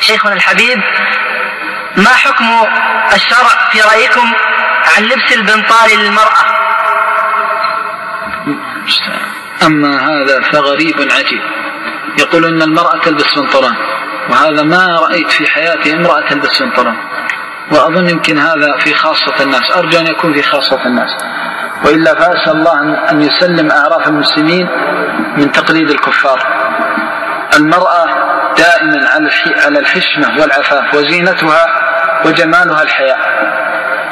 شيخنا الحبيب ما حكم الشرع في رأيكم عن لبس البنطال للمرأة؟ أما هذا فغريب عجيب. يقول أن المرأة تلبس بنطلون وهذا ما رأيت في حياتي امرأة تلبس بنطلون. وأظن يمكن هذا في خاصة الناس أرجو أن يكون في خاصة الناس. وإلا فأسأل الله أن يسلم أعراف المسلمين من تقليد الكفار. المرأة دائما على الحشمة والعفاف وزينتها وجمالها الحياء.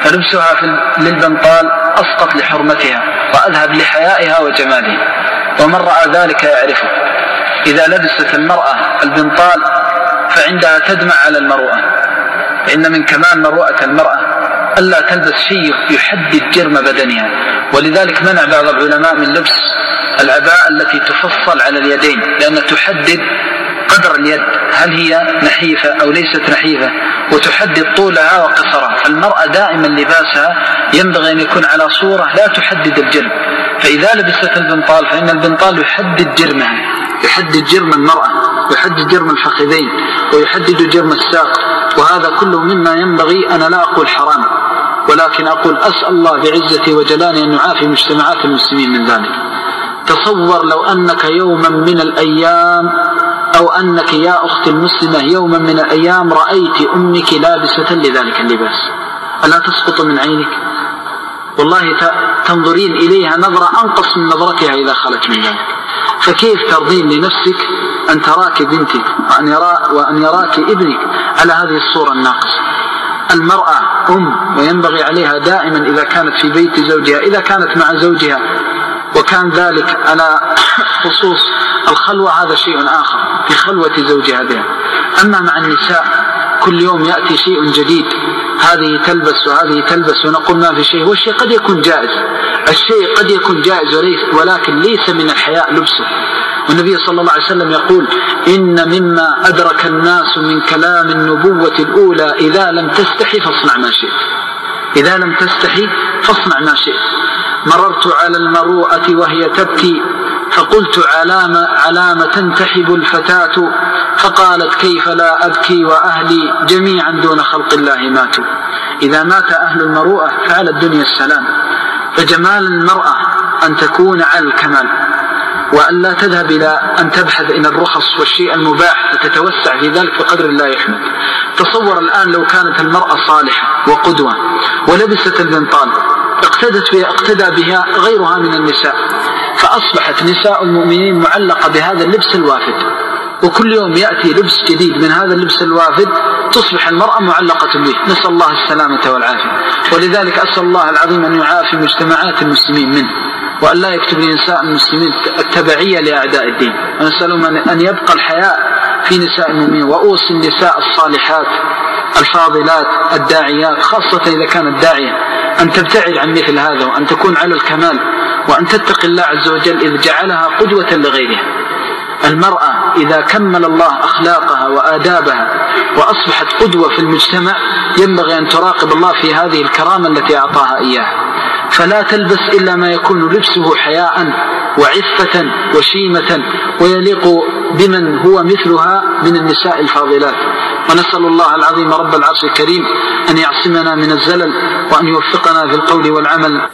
فلبسها للبنطال أسقط لحرمتها وأذهب لحيائها وجمالها. ومن رأى ذلك يعرفه. إذا لبست المرأة البنطال فعندها تدمع على المروءة. فإن من كمال مروءة المرأة ألا تلبس شيء يحدد جرم بدنها. ولذلك منع بعض العلماء من لبس العباءة التي تفصل على اليدين لأنها تحدد قدر اليد. هل هي نحيفة أو ليست نحيفة؟ وتحدد طولها وقصرها فالمرأة دائما لباسها ينبغي أن يكون على صورة لا تحدد الجرم. فإذا لبست البنطال فإن البنطال يحدد جرمها. يحدد جرم المرأة يحدد جرم الفخذين ويحدد جرم الساق. وهذا كله مما ينبغي. أنا لا أقول حرام ولكن أقول أسأل الله بعزتي وجلاله أن يعافي مجتمعات المسلمين من ذلك. تصور لو أنك يوما من الأيام أو أنك يا أختي المسلمة يوما من الأيام رأيت أمك لابسة لذلك اللباس. ألا تسقط من عينك؟ والله تنظرين إليها نظرة أنقص من نظرتها إذا خلت من ذلك. فكيف ترضين لنفسك أن تراك بنتك وأن, يرى وأن يراك ابنك على هذه الصورة الناقصة؟ المرأة أم وينبغي عليها دائما إذا كانت في بيت زوجها إذا كانت مع زوجها وكان ذلك على خصوص الخلوة هذا شيء آخر في خلوة زوجها بها أما مع النساء كل يوم يأتي شيء جديد. هذه تلبس وهذه تلبس ونقول ما في شيء. والشيء قد يكون جائز. الشيء قد يكون جائز وليس ولكن ليس من الحياء لبسه. والنبي صلى الله عليه وسلم يقول إن مما أدرك الناس من كلام النبوة الأولى إذا لم تستحي فاصنع ما شئت. إذا لم تستحي فاصنع ما شئت. مررت على المروءة وهي تبكي. فقلت علامة علامة تنتحب الفتاة فقالت كيف لا أبكي وأهلي جميعا دون خلق الله ماتوا. إذا مات أهل المروءة فعلى الدنيا السلام. فجمال المرأة أن تكون على الكمال وأن لا تذهب إلى أن تبحث إلى الرخص والشيء المباح وتتوسع في ذلك بقدر لا يحمد. تصور الآن لو كانت المرأة صالحة وقدوة ولبست البنطال اقتدت اقتدى بها غيرها من النساء. فأصبحت نساء المؤمنين معلقة بهذا اللبس الوافد. وكل يوم يأتي لبس جديد من هذا اللبس الوافد تصبح المرأة معلقة به. نسأل الله السلامة والعافية. ولذلك أسأل الله العظيم أن يعافي مجتمعات المسلمين منه وأن لا يكتب لنساء المسلمين التبعية لأعداء الدين. ونسألهم أن يبقى الحياء في نساء المؤمنين وأوصي النساء الصالحات الفاضلات الداعيات خاصة إذا كانت داعية أن تبتعد عن مثل هذا وأن تكون على الكمال. وأن تتقي الله عز وجل إذ جعلها قدوة لغيرها. المرأة إذا كمل الله أخلاقها وآدابها وأصبحت قدوة في المجتمع ينبغي أن تراقب الله في هذه الكرامة التي أعطاها إياها. فلا تلبس إلا ما يكون لبسه حياء وعفة وشيمة ويليق بمن هو مثلها من النساء الفاضلات. ونسأل الله العظيم رب العرش الكريم أن يعصمنا من الزلل وأن يوفقنا في القول والعمل.